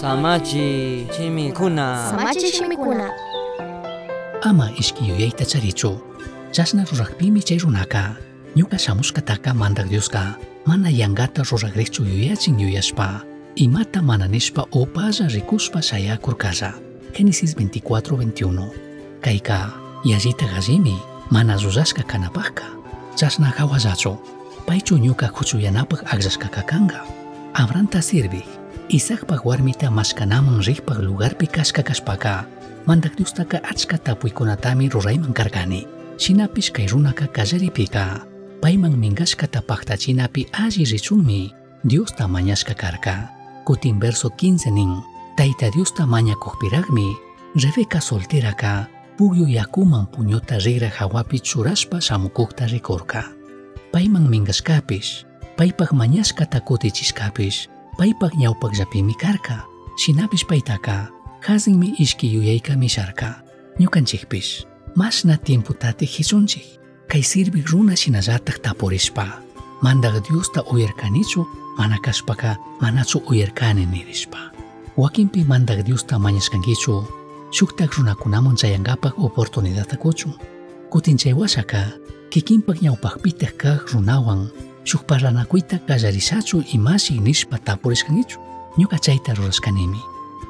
samachi chimikuna. Samachi chimikuna. Ama ishkiyuyayta charichu chasna rurakpimi chay runaka. Ñuka shamushkataka mandak dioska mana yangata rurakrichu yuyachin yuyashpa imata mana nishpa upalla rikushpa shayakurkalla génesis 24:21 kayka yallita gallimi mana rurashka kanapajka chasna jawallachu paychu ñuka huchuyanapaj akllashkaka kanka abranta sirvij Isaacpaq warmita mashkanaman riqpaq lugarpi kashka kashpaka mandak Diostaka achka tapuykunatami rurayman karkani shinapish kay runaka kallaripika payman mingashka tapaqtachinapi alli richunmi Diosta mañashka karka kutin verso 15 nin tayta Diosta mañakuqpiraqmi Rebeca solteraka pugyu yakuman puñuta rigra hawapi churashpa shamukuqta rikurka payman mingashkapish paypaq mañashkata kutichishkapish paypaq ñawpaqllapimi karka. Shinapish paytaka hasinmi ishki yuyayka misharka ñukanchikpish mashna tiemputati hisunchik kay sirviq runa shinallatak tapurishpa mandak Diosta uyarkanichu mana kashpaka manachu uyarkani nirishpa wakinpi mandak Diosta mañashkankichu shuktak runakunaman chayankapaq oportunidadta kuchun kutin chay washaka kikinpak ñawpaqpitaq kaq runawan shuk parlanakuyta kallarishachu imashik nishpa tapurishkankichu ñuka chayta rurashkanimi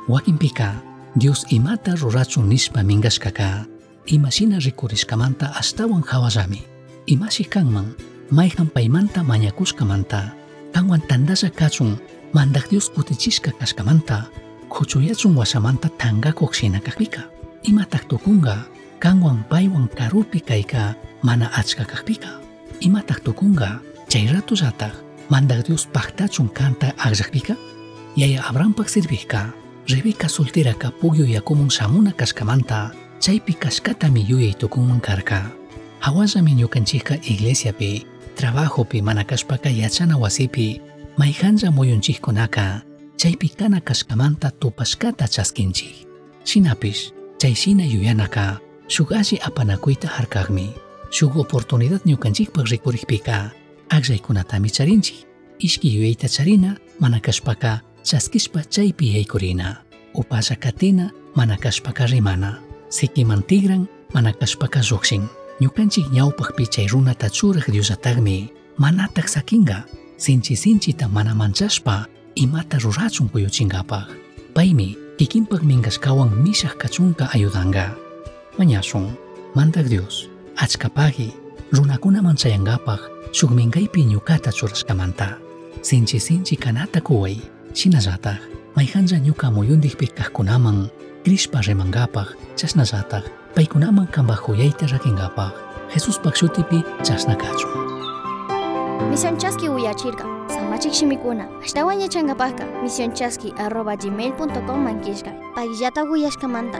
wakinpika Dios imata rurachun nishpa mingashkaka imashina rikurishkamanta astawan hawallami imashik kanman mayqan paymanta mañakushkamanta kanwan tandalla kachun mandak Dios kutichishka kashkamanta kuchuyachun washamanta tangakuq shina kaqpika imataq tukunga kanwan paywan karupi kayka mana achka kaqpika imataq tukunga chay ratullataq mandak Dios paqtachun kanta aqllaqpika yaya Abrahampak sirviqka Rebeca solteraka pugyu yakumun shamuna kashkamanta chaypi kashkatami yuyay tukunman karka hawallami ñukanchikka iglesiapi trabajopi mana kashpaka yachana wasipi mayqanlla muyunchikkunaka chaypi kana kashkamanta tupashkata chaskinchik shinapish chayshina yuyanaka shuk alli apanakuyta harkaqmi shuk oportunidad ñukanchikpak rikurikpika agzaykuna tamicharinchik ishki yuyaitacharina mana kashpaka chaskishpa chaypi yaykurina upalla katena mana kashpaka rimana sikimantigran mana kashpaka llukshin ñukanchik ñawpakpi chay runata churak diosatagmi manatak sakinga sinchi sinchita mana manchashpa imata rurachun kuyuchinkapak paymi kikinpak minkashkawan mishak kachunka ayudanka mañashun mantak dios achkapagi runakunaman chayankapaq shuk minkaypi ñukata churashkamanta sinchi sinchi kanata kuway shinallataj mayqanlla ñuka muyundikpi kaqkunaman krishpa rimankapaq chasnallataj paykunaman kanpaq huyayta rakinkapaq Jesuspak shutipi chasna kachun Misión Chasqui uyachirka. Samachik shimikuna. Ashtawan yachankapajka. Misión Chasqui arroba gmail.com mankishka. Pagillata uyashkamanta.